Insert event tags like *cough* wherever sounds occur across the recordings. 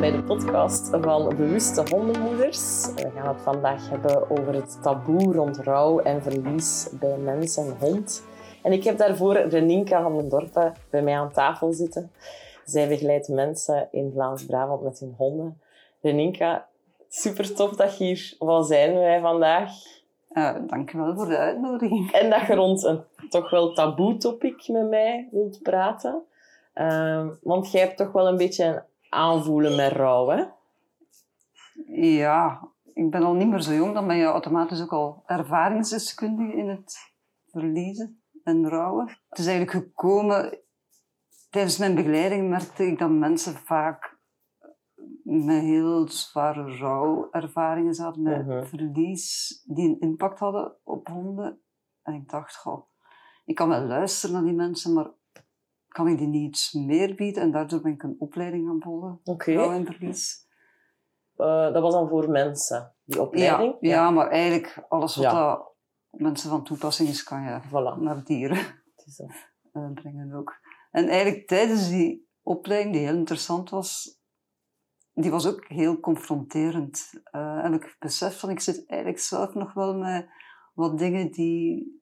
Welkom bij de podcast van Bewuste Hondenmoeders. We gaan het vandaag hebben over het taboe rond rouw en verlies bij mens en hond. En ik heb daarvoor Reninka van den Dorpen bij mij aan tafel zitten. Zij begeleidt mensen in Vlaams-Brabant met hun honden. Reninka, super tof dat je hier wil zijn wij vandaag. Uh, dankjewel voor de uitnodiging. En dat je rond een toch wel taboe topic met mij wilt praten. Uh, want jij hebt toch wel een beetje een aanvoelen met rouw, hè? Ja, ik ben al niet meer zo jong, dan ben je automatisch ook al ervaringsdeskundige in het verliezen en rouwen. Het is eigenlijk gekomen, tijdens mijn begeleiding merkte ik dat mensen vaak met heel zware rouwervaringen zaten, met Mhm. verlies, die een impact hadden op honden. En ik dacht, goh, ik kan wel luisteren naar die mensen, maar kan ik die niet iets meer bieden? En daardoor ben ik een opleiding gaan volgen, en verlies. Eh, dat was dan voor mensen, die opleiding? Ja, ja, maar eigenlijk alles wat Ja. dat mensen van toepassing is, kan je Voilà. naar dieren Het is *laughs* eh, brengen ook. En eigenlijk tijdens die opleiding, die heel interessant was, die was ook heel confronterend. Eh, heb ik beseft van, ik zit eigenlijk zelf nog wel met wat dingen die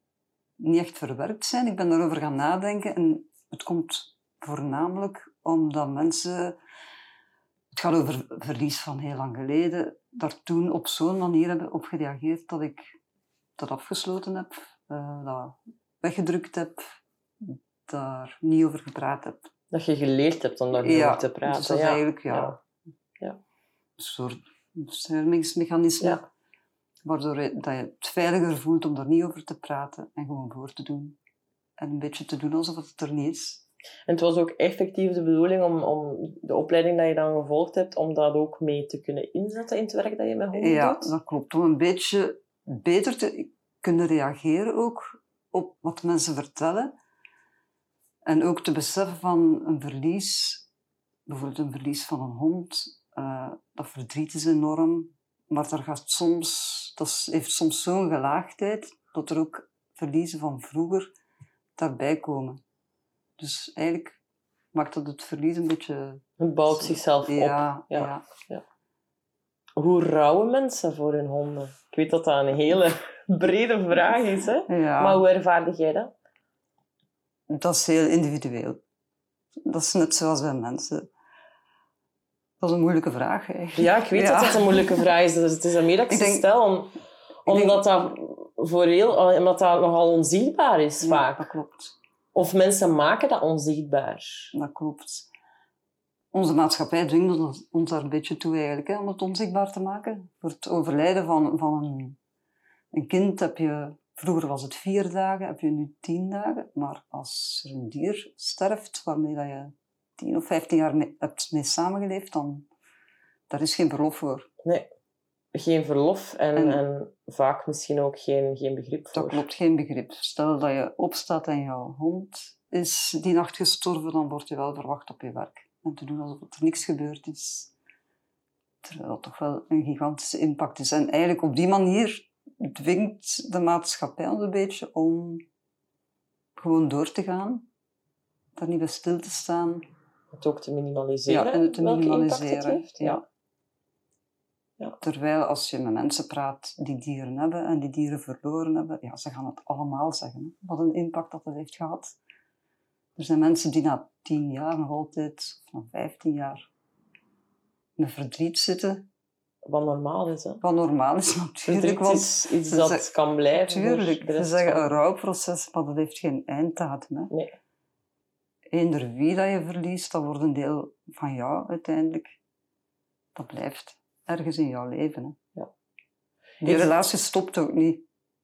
niet echt verwerkt zijn. Ik ben daarover gaan nadenken en het komt voornamelijk omdat mensen... Het gaat over verlies van heel lang geleden. Daar toen op zo'n manier hebben op gereageerd dat ik dat afgesloten heb, eh, dat weggedrukt heb, daar niet over gepraat heb. Dat je geleerd hebt om daarover Ja, te praten. dus dat is ja. eigenlijk ja, Ja. een soort beschermingsmechanisme, Ja. waardoor je, dat je het veiliger voelt om daar niet over te praten en gewoon voor te doen. En een beetje te doen alsof het er niet is. En het was ook effectief de bedoeling om, om de opleiding dat je dan gevolgd hebt, om dat ook mee te kunnen inzetten in het werk dat je met honden Ja, doet? dat klopt. Om een beetje beter te kunnen reageren ook op wat mensen vertellen. En ook te beseffen van een verlies, bijvoorbeeld een verlies van een hond, eh, dat verdriet is enorm, maar daar gaat soms, dat heeft soms zo'n gelaagdheid dat er ook verliezen van vroeger daarbij komen. Dus eigenlijk maakt dat het verlies een beetje... Het bouwt zichzelf op. Ja, Ja. ja. Hoe rouwen mensen voor hun honden? Ik weet dat dat een hele *laughs* brede vraag is, hè? ja. Maar hoe ervaarde jij dat? Dat is heel individueel. Dat is net zoals bij mensen. Dat is een moeilijke vraag, eigenlijk. Ja, ik weet dat dat een moeilijke vraag is. Dus het is daarmee dat ik Ik ze denk- stel. om- omdat, dat voor heel, omdat dat nogal onzichtbaar is, Ja, vaak. dat klopt. Of mensen maken dat onzichtbaar. Dat klopt. Onze maatschappij dwingt ons, ons daar een beetje toe, eigenlijk, hè, om het onzichtbaar te maken. Voor het overlijden van, van een, een kind heb je... Vroeger was het vier dagen, heb je nu tien dagen. Maar als er een dier sterft, waarmee dat je tien of vijftien jaar mee, hebt mee samengeleefd, dan... Daar is geen verlof voor. Nee, geen verlof en, En- en vaak misschien ook geen, geen begrip voor. Dat klopt, geen begrip. Stel dat je opstaat en jouw hond is die nacht gestorven, dan word je wel verwacht op je werk. En te doen alsof er niks gebeurd is. Terwijl dat toch wel een gigantische impact is. En eigenlijk op die manier dwingt de maatschappij ons een beetje om gewoon door te gaan. Daar niet bij stil te staan. Het ook te minimaliseren. Ja, en het te welke impact het minimaliseren. heeft. Ja. Ja. Terwijl als je met mensen praat die dieren hebben en die dieren verloren hebben, ja, ze gaan het allemaal zeggen. Wat een impact dat het heeft gehad. Er zijn mensen die na tien jaar nog altijd, of na vijftien jaar, met verdriet zitten. Wat normaal is, hè. Wat normaal is *laughs* natuurlijk, want is iets dat kan blijven. Tuurlijk, ze zeggen een rouwproces, maar dat heeft geen einddatum. Hè. Nee. Eender wie dat je verliest, dat wordt een deel van jou uiteindelijk. Dat blijft ergens in jouw leven. Hè. Ja. Die relatie stopt ook niet.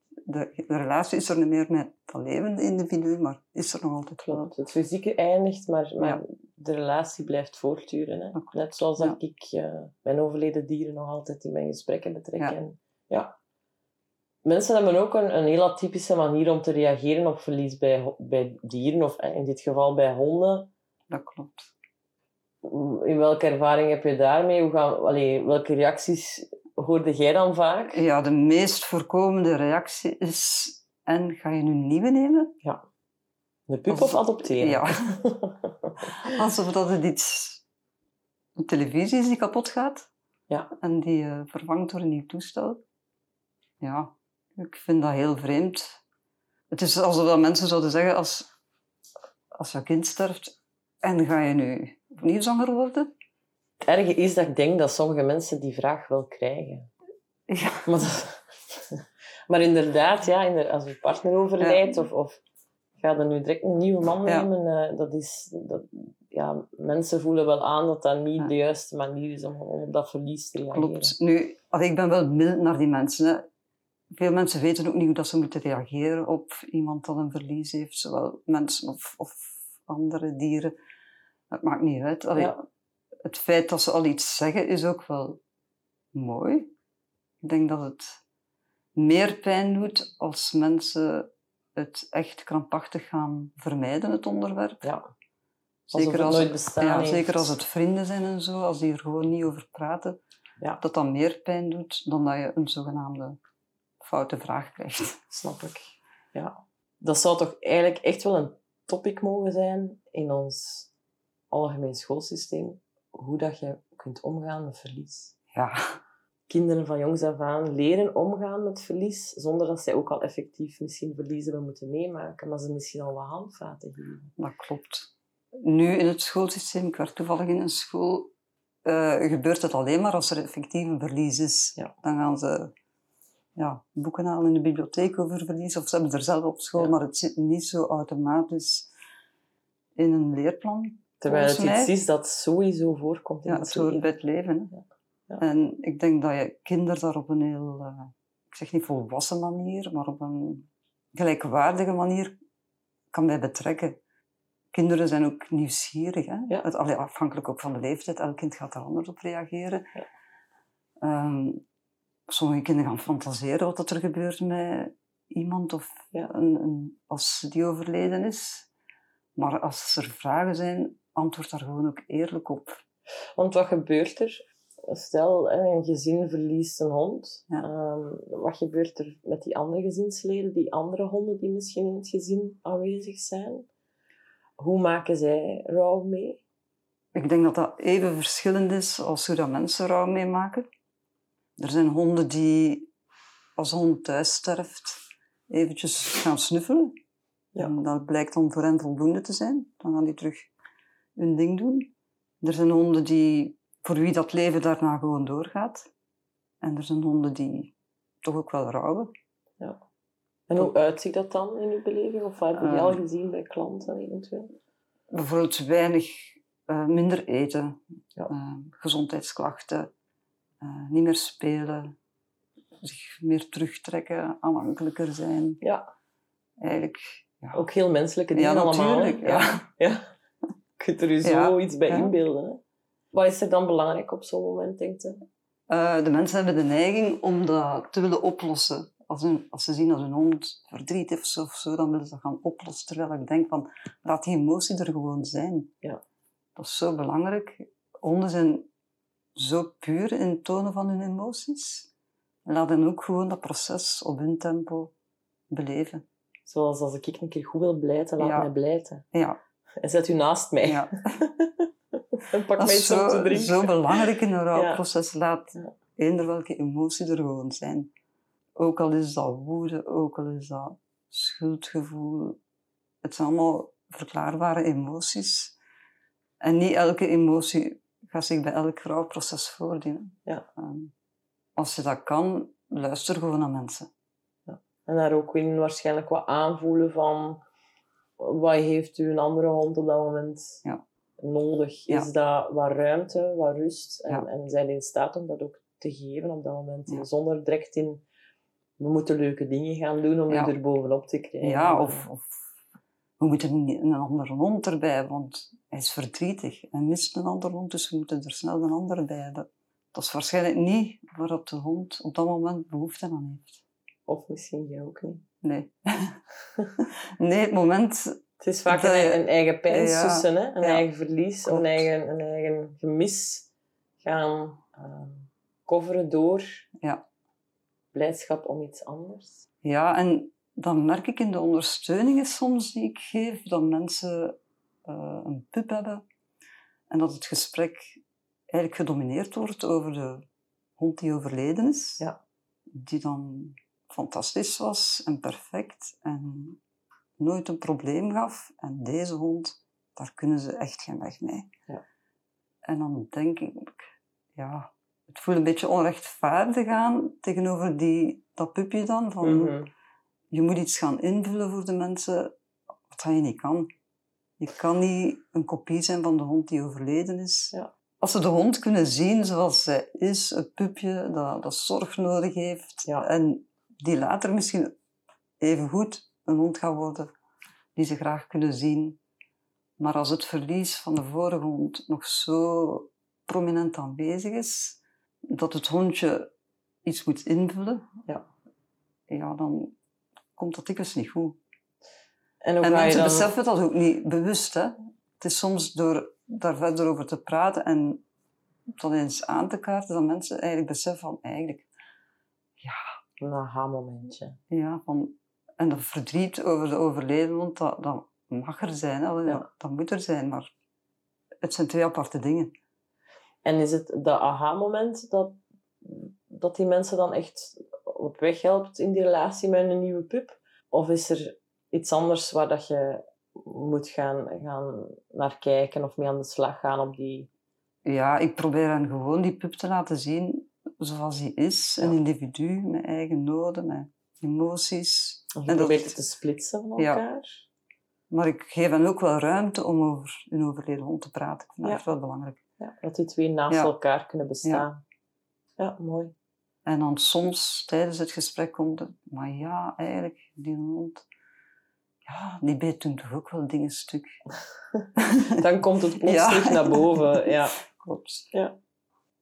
de, de relatie is er niet meer met dat levende individu, maar is er nog altijd. Klopt. Het fysieke eindigt, maar, maar Ja. de relatie blijft voortduren. Hè? Net zoals Ja. dat ik eh, mijn overleden dieren nog altijd in mijn gesprekken betrek. Ja. En, ja. Mensen hebben ook een, een heel atypische manier om te reageren op verlies bij, bij dieren, of eh, in dit geval bij honden. Dat klopt. In welke ervaring heb je daarmee? Hoe gaan, allee, welke reacties hoorde jij dan vaak? Ja, de meest voorkomende reactie is... En ga je nu een nieuwe nemen? De pup of adopteren? Ja. *laughs* Alsof dat het iets... Een televisie is die kapot gaat. Ja. En die eh, vervangt door een nieuw toestel. Ja, ik vind dat heel vreemd. Het is alsof dat mensen zouden zeggen als, als je kind sterft... En ga je nu opnieuw zwanger worden? Het erge is dat ik denk dat sommige mensen die vraag wel krijgen. Ja. Maar, dat- *laughs* maar inderdaad, ja, als je partner overlijdt of, of ga er nu direct een nieuwe man nemen, eh, dat is, dat, ja, mensen voelen wel aan dat dat niet Ja. de juiste manier is om, om op dat verlies te reageren. Klopt. Nu, allee, ik ben wel mild naar die mensen. Hè. Veel mensen weten ook niet hoe dat ze moeten reageren op iemand dat een verlies heeft, zowel mensen of, of andere dieren. Het maakt niet uit. Allee, Ja. Het feit dat ze al iets zeggen is ook wel mooi. Ik denk dat het meer pijn doet als mensen het echt krampachtig gaan vermijden, het onderwerp. Ja. Zeker het als, het, ja, heeft. zeker als het vrienden zijn en zo, als die er gewoon niet over praten, Ja. dat dat meer pijn doet dan dat je een zogenaamde foute vraag krijgt. *laughs* Snap ik. Ja. Dat zou toch eigenlijk echt wel een topic mogen zijn in ons algemeen schoolsysteem. Hoe dat je kunt omgaan met verlies. Ja, Kinderen van jongs af aan leren omgaan met verlies, zonder dat zij ook al effectief misschien verlies hebben moeten meemaken, maar ze misschien al wat handvaten geven. dat klopt. Nu in het schoolsysteem, ik werk toevallig in een school, eh, gebeurt het alleen maar als er effectief een verlies is. Ja. Dan gaan ze ja, boeken halen in de bibliotheek over verlies, of ze hebben er zelf op school, Ja. maar het zit niet zo automatisch in een leerplan. Terwijl het iets mij- is dat sowieso voorkomt in Ja, het het hoort leven. bij het leven. Hè. Ja. En ik denk dat je kinderen daar op een heel, eh, ik zeg niet volwassen manier, maar op een gelijkwaardige manier kan bij betrekken. Kinderen zijn ook nieuwsgierig. Hè? Ja. Het, allee, afhankelijk ook van de leeftijd. Elk kind gaat er anders op reageren. Ja. Ehm, sommige kinderen gaan fantaseren wat er gebeurt met iemand of Ja. een, een, als die overleden is. Maar als er vragen zijn, antwoord daar gewoon ook eerlijk op. Want wat gebeurt er? Stel, een gezin verliest een hond. Ja. Ehm, wat gebeurt er met die andere gezinsleden, die andere honden die misschien in het gezin aanwezig zijn? Hoe maken zij rouw mee? Ik denk dat dat even verschillend is als hoe dat mensen rouw meemaken. Er zijn honden die, als een hond thuis sterft, eventjes gaan snuffelen. Ja. En dat blijkt dan voor hen voldoende te zijn. Dan gaan die terug hun ding doen. Er zijn honden die, voor wie dat leven daarna gewoon doorgaat. En er zijn honden die toch ook wel rouwen. En hoe uitziet dat dan in uw beleving? Of wat heb je al Ehm. gezien bij klanten eventueel? Bijvoorbeeld weinig, eh, minder eten, Ja. eh, gezondheidsklachten, niet meer spelen, zich meer terugtrekken, aanhankelijker zijn. Ja, Eigenlijk, ja. ook heel menselijke dingen Ja, allemaal. natuurlijk, ja. ja. Je kunt er je zo Ja, iets bij inbeelden. Hè? Wat is er dan belangrijk op zo'n moment, denkt u? Eh, de mensen hebben de neiging om dat te willen oplossen. Als, een, als ze zien dat hun hond verdriet heeft of zo, dan willen ze dat gaan oplossen. Terwijl ik denk van, laat die emotie er gewoon zijn. Ja. Dat is zo belangrijk. Honden zijn zo puur in het tonen van hun emoties. Laat hen ook gewoon dat proces op hun tempo beleven. Zoals als ik een keer goed wil blijten, laat Ja. mij blijten. Ja, En zet u naast mij. ja. *laughs* en pak dat mij om te zo, drinken. zo belangrijk in een rouwproces. Laat Ja. eender welke emotie er gewoon zijn. Ook al is dat woede, ook al is dat schuldgevoel. Het zijn allemaal verklaarbare emoties. En niet elke emotie gaat zich bij elk rouwproces voordoen. Ja. Ehm, als je dat kan, luister gewoon naar mensen. En daar ook in waarschijnlijk wat aanvoelen van wat heeft u een andere hond op dat moment Ja. nodig? Ja. Is dat wat ruimte, wat rust? En, Ja. en zijn in staat om dat ook te geven op dat moment? Zonder direct in we moeten leuke dingen gaan doen om je er bovenop te krijgen. Ja, of, of we moeten een andere hond erbij, want hij is verdrietig en mist een andere hond, dus we moeten er snel een andere bij hebben. Dat is waarschijnlijk niet waarop de hond op dat moment behoefte aan heeft. Of misschien jij ook niet. Nee. *laughs* nee, het moment... Het is vaak Dat een, eigen pijn Ja. sussen, hè? een Ja. eigen verlies, Klopt. een eigen, een eigen gemis gaan eh, coveren door Ja. blijdschap om iets anders. Ja, en dan merk ik in de ondersteuningen soms die ik geef, dat mensen eh, een pup hebben en dat het gesprek eigenlijk gedomineerd wordt over de hond die overleden is. Ja. Die dan fantastisch was en perfect en nooit een probleem gaf. En deze hond, daar kunnen ze echt geen weg mee. Ja. En dan denk ik, ja, het voelt een beetje onrechtvaardig aan tegenover die, dat pupje dan. Van, Mhm. je moet iets gaan invullen voor de mensen wat je niet kan. Je kan niet een kopie zijn van de hond die overleden is. Ja. Als ze de hond kunnen zien zoals zij is, een pupje dat, dat zorg nodig heeft, Ja. en die later misschien even goed een hond gaat worden, die ze graag kunnen zien. Maar als het verlies van de vorige hond nog zo prominent aanwezig is, dat het hondje iets moet invullen, Ja. ja, dan komt dat dikwijls niet goed. En mensen dan... beseffen dat ook niet bewust. Hè? Het is soms door daar verder over te praten en dat eens aan te kaarten, dat mensen eigenlijk beseffen van eigenlijk, Een aha-momentje. ja, van, en dat verdriet over de overleden, want dat, dat mag er zijn, hè? Ja. dat, dat moet er zijn, maar het zijn twee aparte dingen. En is het dat aha-moment dat, dat die mensen dan echt op weg helpt in die relatie met een nieuwe pup? Of is er iets anders waar dat je moet gaan, gaan naar kijken of mee aan de slag gaan op die... Ja, ik probeer hen gewoon die pup te laten zien zoals hij is. Een Ja. individu met eigen noden, met emoties. Of je En dat- probeert het te splitsen van Ja. elkaar? Maar ik geef hen ook wel ruimte om over een overleden hond te praten. Ik vind dat Ja. echt wel belangrijk. Ja, dat die twee naast Ja. elkaar kunnen bestaan. Ja, mooi. En dan soms tijdens het gesprek komt het, maar ja, eigenlijk, die hond, ja, die beet toen toch ook wel dingen stuk. *laughs* *laughs* Dan komt het plots Ja. terug naar boven. Ja. *laughs* Klopt.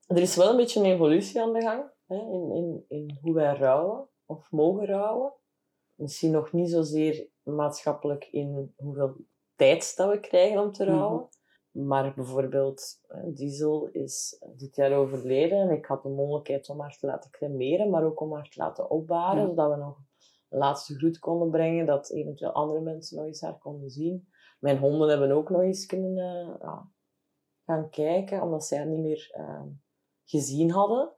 Er is wel een beetje een evolutie aan de gang hè, in, in, in hoe wij rouwen of mogen rouwen. Misschien nog niet zozeer maatschappelijk in hoeveel tijd dat we krijgen om te rouwen. Maar bijvoorbeeld, Diesel is dit jaar overleden en ik had de mogelijkheid om haar te laten cremeren, maar ook om haar te laten opbaren, Ja. zodat we nog een laatste groet konden brengen, dat eventueel andere mensen nog eens haar konden zien. Mijn honden hebben ook nog eens kunnen eh, gaan kijken, omdat zij niet meer eh, gezien hadden.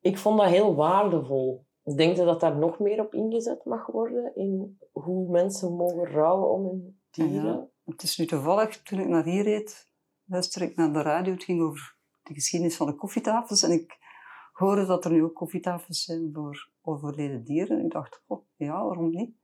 Ik vond dat heel waardevol. Ik denk dat daar nog meer op ingezet mag worden, in hoe mensen mogen rouwen om hun dieren. Ja. Het is nu toevallig, toen ik naar hier reed, luisterde ik naar de radio. Het ging over de geschiedenis van de koffietafels. En ik hoorde dat er nu ook koffietafels zijn voor overleden dieren. En ik dacht, oh, ja, waarom niet?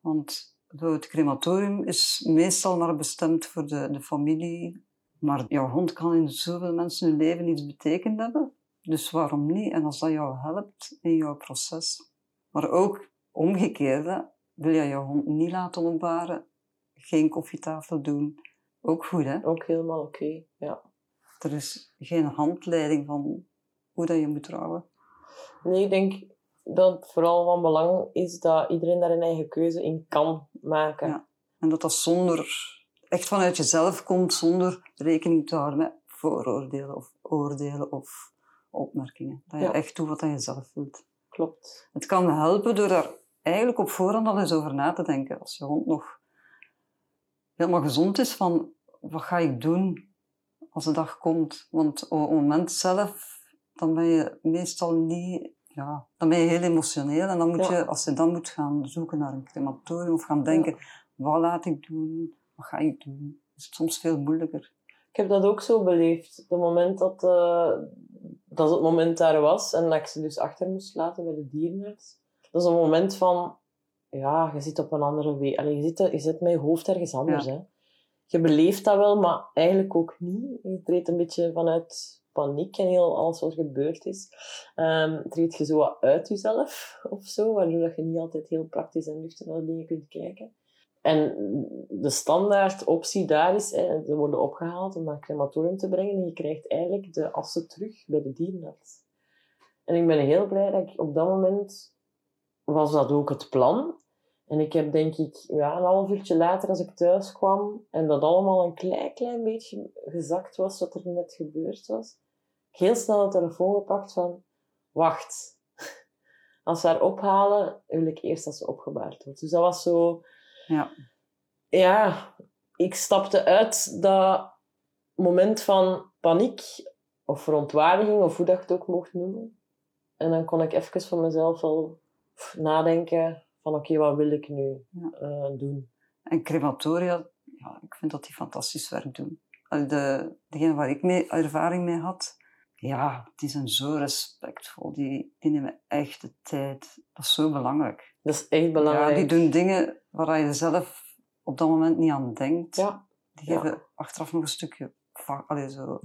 Want het crematorium is meestal maar bestemd voor de, de familie. Maar jouw hond kan in zoveel mensen hun leven iets betekend hebben. Dus waarom niet? En als dat jou helpt in jouw proces. Maar ook omgekeerd, wil je jouw hond niet laten opbaren, geen koffietafel doen. Ook goed, hè? Ook helemaal oké, ja. Er is geen handleiding van hoe dat je moet trouwen. Nee, ik denk dat het vooral van belang is dat iedereen daar een eigen keuze in kan maken. Ja. En dat dat zonder, echt vanuit jezelf komt, zonder rekening te houden met vooroordelen of oordelen of opmerkingen. Dat je Ja. echt doet wat je zelf wilt. Klopt. Het kan helpen door daar eigenlijk op voorhand al eens over na te denken. Als je hond nog helemaal gezond is, van wat ga ik doen als de dag komt? Want op het moment zelf, dan ben je meestal niet... Ja, dan ben je heel emotioneel en dan moet Ja. je, als je dan moet gaan zoeken naar een crematorium of gaan denken, wat laat ik doen? Wat ga ik doen? Is het soms veel moeilijker. Ik heb dat ook zo beleefd. Het moment dat, eh, dat het moment daar was en dat ik ze dus achter moest laten bij de dierenarts. Dat is een moment van, ja, je zit op een andere weg. Allee, je, zit, je zit met je hoofd ergens anders. Hè. Je beleeft dat wel, maar eigenlijk ook niet. Je treedt een beetje vanuit paniek en heel alles wat gebeurd is. Um, treed je zo wat uit jezelf of zo, waardoor dat je niet altijd heel praktisch en nuchter naar dingen kunt kijken. En de standaard optie daar is, ze worden opgehaald om naar het crematorium te brengen en je krijgt eigenlijk de assen terug bij de dierenarts. En ik ben heel blij dat ik op dat moment was dat ook het plan. En ik heb denk ik ja, een half uurtje later als ik thuis kwam en dat allemaal een klein, klein beetje gezakt was wat er net gebeurd was, heel snel de telefoon gepakt van wacht, *laughs* als we haar ophalen wil ik eerst dat ze opgebaard wordt. Dus dat was zo... Ja. Ja, ik stapte uit dat moment van paniek of verontwaardiging of hoe dat je het ook mocht noemen. En dan kon ik even voor mezelf wel nadenken van oké, wat wil ik nu uh, doen? En crematoria, ja, ik vind dat die fantastisch werk doen. De, degene waar ik mee, ervaring mee had, ja, die zijn zo respectvol. Die, die nemen echt de tijd. Dat is zo belangrijk. Dat is echt belangrijk. Ja, die doen dingen waar je zelf op dat moment niet aan denkt. Ja. Die geven achteraf nog een stukje allee, zo,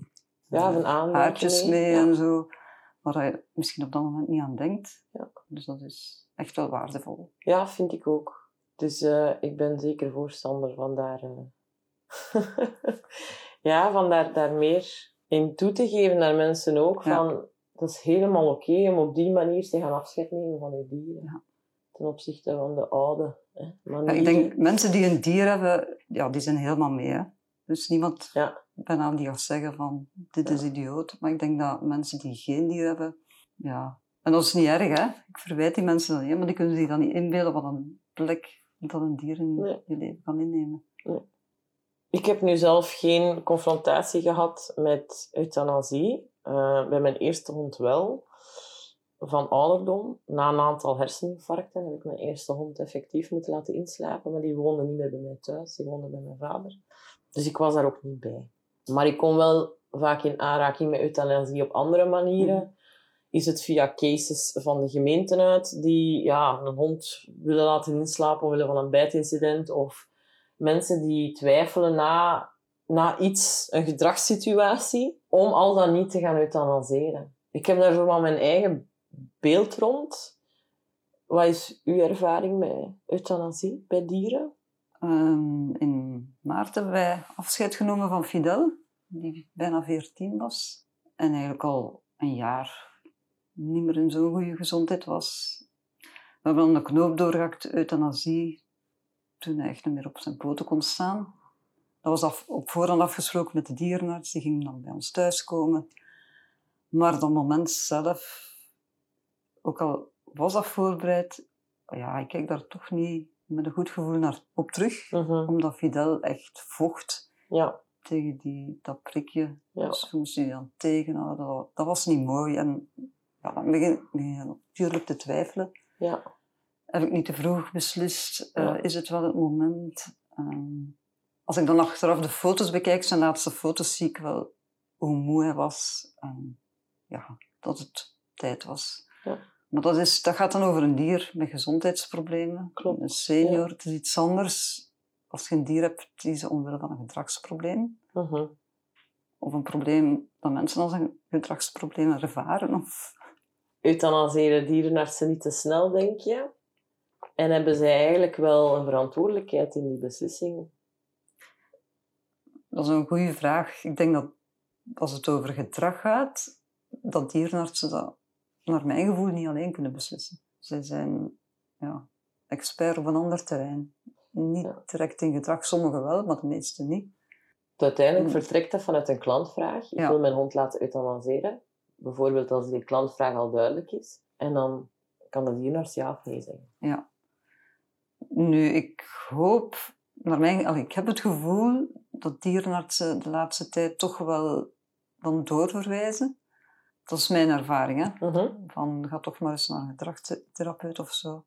ja, een haartjes mee, en zo. Waar je misschien op dat moment niet aan denkt. Ja. Dus dat is echt wel waardevol. Ja, vind ik ook. Dus uh, ik ben zeker voorstander van daar, uh, *laughs* ja, van daar, daar meer in toe te geven naar mensen ook. Ja. Van, dat is helemaal oké okay om op die manier te gaan afscheid nemen van je dieren. Ja. Ten opzichte van de oude ja, ik denk, mensen die een dier hebben, ja, die zijn helemaal mee. Hè? Dus niemand ja. bijna die gaat zeggen van, dit is idioot. Maar ik denk dat mensen die geen dier hebben, ja, en dat is niet erg, hè. Ik verwijt die mensen dan niet, maar die kunnen zich dan niet inbeelden wat een plek dat een dier in nee. je leven kan innemen. Nee. Ik heb nu zelf geen confrontatie gehad met euthanasie. Uh, bij mijn eerste hond wel. Van ouderdom. Na een aantal herseninfarcten heb ik mijn eerste hond effectief moeten laten inslapen. Maar die woonde niet meer bij mij thuis. Die woonde bij mijn vader. Dus ik was daar ook niet bij. Maar ik kom wel vaak in aanraking met euthanasie op andere manieren. Mm is het via cases van de gemeenten uit die ja, een hond willen laten inslapen omwille van een bijtincident of mensen die twijfelen na, na iets, een gedragssituatie, om al dan niet te gaan euthanaseren. Ik heb daar mijn eigen beeld rond. Wat is uw ervaring met euthanasie bij dieren? Um, in maart hebben wij afscheid genomen van Fidel, die bijna 14 was. En eigenlijk al een jaar niet meer in zo'n goede gezondheid was. We hebben dan de knoop doorgehakt, euthanasie, toen hij echt niet meer op zijn poten kon staan. Dat was af, op voorhand afgesproken met de dierenarts, die ging dan bij ons thuiskomen. Maar dat moment zelf, ook al was dat voorbereid, ja, ik kijk daar toch niet met een goed gevoel naar op terug, Mhm. omdat Fidel echt vocht Ja, tegen die, dat prikje. Ja. Dus we moesten die dan tegenhouden. Dat, dat was niet mooi. En ja, dan begin, begin je natuurlijk te twijfelen. ja, Heb ik niet te vroeg beslist? Eh, is het wel het moment? Ehm, als ik dan achteraf de foto's bekijk, zijn laatste foto's, zie ik wel hoe moe hij was. Ja, dat het tijd was. Ja. Maar dat, is, dat gaat dan over een dier met gezondheidsproblemen. Klopt, Een senior, het is iets anders. Als je een dier hebt, die is omwille van een gedragsprobleem. mhm. Of een probleem dat mensen als een gedragsprobleem ervaren. Of Euthanaseren dierenartsen niet te snel, denk je? En hebben zij eigenlijk wel een verantwoordelijkheid in die beslissing? Dat is een goede vraag. Ik denk dat als het over gedrag gaat, dat dierenartsen dat naar mijn gevoel niet alleen kunnen beslissen. Zij zijn ja, expert op een ander terrein. Niet Ja. direct in gedrag, sommigen wel, maar de meeste niet. Uiteindelijk Hmm. vertrekt dat vanuit een klantvraag. Ik Ja. wil mijn hond laten euthanaseren. Bijvoorbeeld als die klantvraag al duidelijk is. En dan kan de dierenarts ja of nee zeggen. Ja. Nu, ik hoop, naar mijn, allee, ik heb het gevoel dat dierenartsen de laatste tijd toch wel dan doorverwijzen. Dat is mijn ervaring, hè. Mhm. Van, ga toch maar eens naar een gedragstherapeut of zo.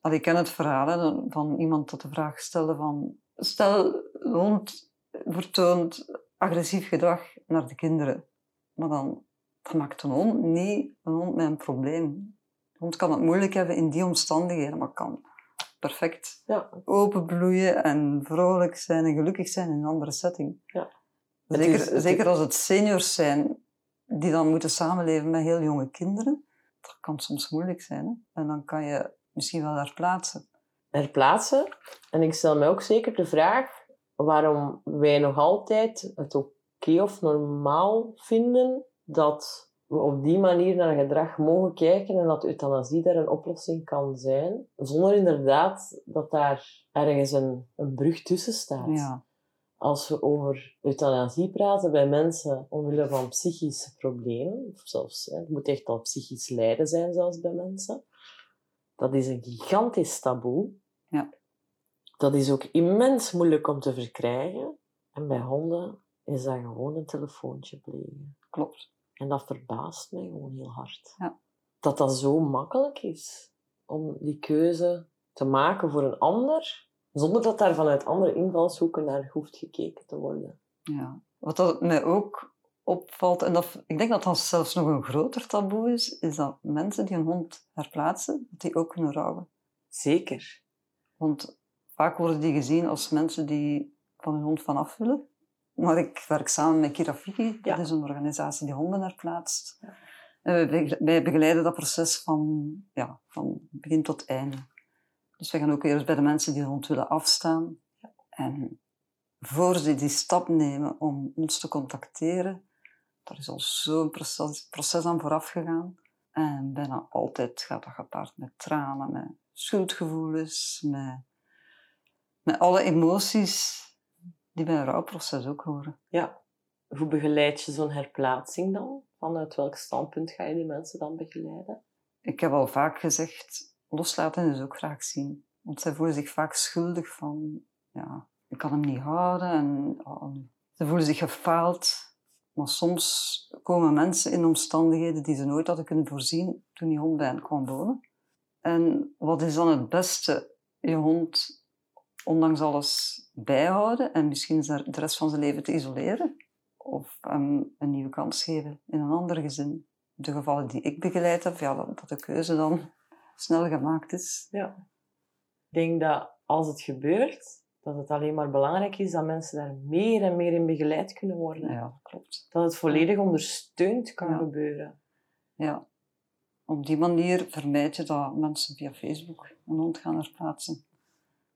Allee, ik ken het verhaal hè, van iemand dat de vraag stelde van... Stel, hond vertoont agressief gedrag naar de kinderen. Maar dan, dat maakt een hond niet een hond met een probleem. De hond kan het moeilijk hebben in die omstandigheden, maar kan perfect Ja. openbloeien en vrolijk zijn en gelukkig zijn in een andere setting. Ja. Zeker, is- het- zeker als het seniors zijn, die dan moeten samenleven met heel jonge kinderen. Dat kan soms moeilijk zijn. Hè? En dan kan je misschien wel daar plaatsen. Er plaatsen. En ik stel me ook zeker de vraag waarom wij nog altijd het oké of normaal vinden dat we op die manier naar gedrag mogen kijken en dat euthanasie daar een oplossing kan zijn, zonder inderdaad dat daar ergens een, een brug tussen staat. Ja. Als we over euthanasie praten bij mensen omwille van psychische problemen, of zelfs, hè, het moet echt al psychisch lijden zijn zelfs bij mensen, dat is een gigantisch taboe. Ja. Dat is ook immens moeilijk om te verkrijgen. En bij honden is dat gewoon een telefoontje plegen. Klopt. En dat verbaast mij gewoon heel hard. Ja. Dat dat zo makkelijk is om die keuze te maken voor een ander, zonder dat daar vanuit andere invalshoeken naar hoeft gekeken te worden. Ja. Wat dat mij ook opvalt, en dat, ik denk dat dat zelfs nog een groter taboe is, is dat mensen die een hond herplaatsen, dat die ook kunnen rouwen. Zeker. Want vaak worden die gezien als mensen die van hun hond vanaf willen. Maar ik werk samen met Kirafiki, dat is een organisatie die honden herplaatst. En wij, bege- wij begeleiden dat proces van, ja, van begin tot einde. Dus wij gaan ook eerst bij de mensen die de hond willen afstaan. En voor ze die stap nemen om ons te contacteren, daar is al zo'n proces, proces aan vooraf gegaan. En bijna altijd gaat dat gepaard met tranen, met schuldgevoelens, met, met alle emoties die bij een rouwproces ook horen. Ja. Hoe begeleid je zo'n herplaatsing dan? Vanuit welk standpunt ga je die mensen dan begeleiden? Ik heb al vaak gezegd, loslaten is ook graag zien. Want zij voelen zich vaak schuldig van, ja, ik kan hem niet houden. En oh, ze voelen zich gefaald. Maar soms komen mensen in omstandigheden die ze nooit hadden kunnen voorzien toen die hond bij hen kwam wonen. En wat is dan het beste? Je hond, ondanks alles, bijhouden en misschien de rest van zijn leven te isoleren? Of hem een nieuwe kans geven in een ander gezin? de gevallen die ik begeleid heb, ja, dat, de keuze dan snel gemaakt is. Ja. Ik denk dat als het gebeurt, dat het alleen maar belangrijk is dat mensen daar meer en meer in begeleid kunnen worden. Ja, dat klopt. Dat het volledig ondersteund kan Ja. gebeuren. Ja. Op die manier vermijd je dat mensen via Facebook een hond gaan herplaatsen.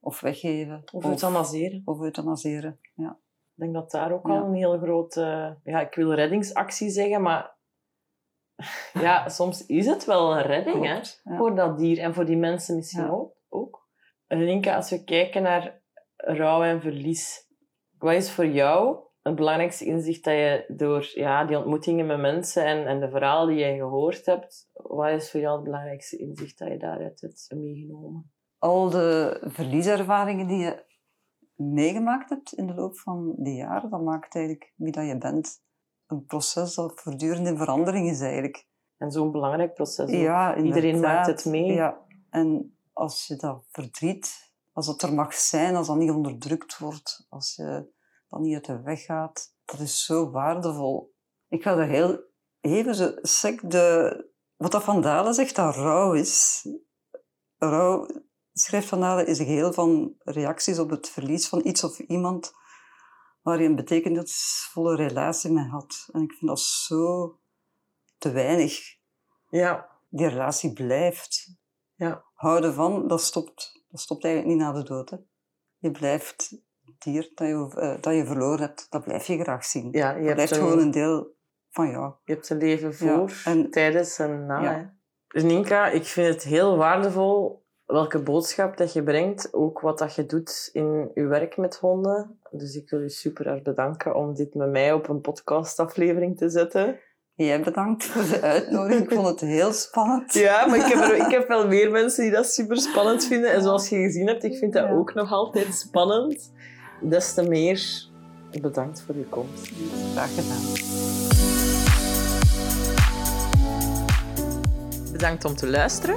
Of weggeven. Of euthanaseren. Of euthanaseren, ja. Ik denk dat daar ook Ja. al een heel grote, ja, ik wil reddingsactie zeggen, maar *laughs* ja, soms is het wel een redding hè, ja. voor dat dier en voor die mensen misschien Ja. ook. ook. Linka, als we kijken naar rouw en verlies, wat is voor jou het belangrijkste inzicht dat je door ja, die ontmoetingen met mensen en, en de verhalen die je gehoord hebt, wat is voor jou het belangrijkste inzicht dat je daaruit hebt meegenomen? Al de verlieservaringen die je meegemaakt hebt in de loop van die jaren, dat maakt eigenlijk wie dat je bent. Een proces dat voortdurend in verandering is eigenlijk. En zo'n belangrijk proces. Ja, Iedereen maakt het mee. Ja. En als je dat verdriet, als dat er mag zijn, als dat niet onderdrukt wordt, als je dat niet uit de weg gaat, dat is zo waardevol. Ik ga er heel even zo sec de... Wat dat Van Dalen zegt, dat rouw is. Rouw, schrijft Van Dalen, is een geheel van reacties op het verlies van iets of iemand waar je een betekenisvolle relatie mee had. En ik vind dat zo te weinig Ja, die relatie blijft. Ja. Houden van, dat stopt, dat stopt eigenlijk niet na de dood. Hè. Je blijft het dier dat je, eh, dat je verloren hebt, dat blijf je graag zien. ja je, dat hebt blijft een, gewoon een deel van jou. je hebt een leven Ja, voor, en- tijdens en na. Ja. hè. Ninka, ik vind het heel waardevol welke boodschap dat je brengt, ook wat dat je doet in je werk met honden. Dus ik wil je super hard bedanken om dit met mij op een podcastaflevering te zetten. Jij bedankt voor de uitnodiging. Ik vond het heel spannend. Ja, maar ik heb, er, ik heb wel *laughs* meer mensen die dat super spannend vinden. En zoals je gezien hebt, ik vind dat Ja. ook nog altijd spannend. Des te meer bedankt voor je komst. Graag gedaan. Bedankt om te luisteren.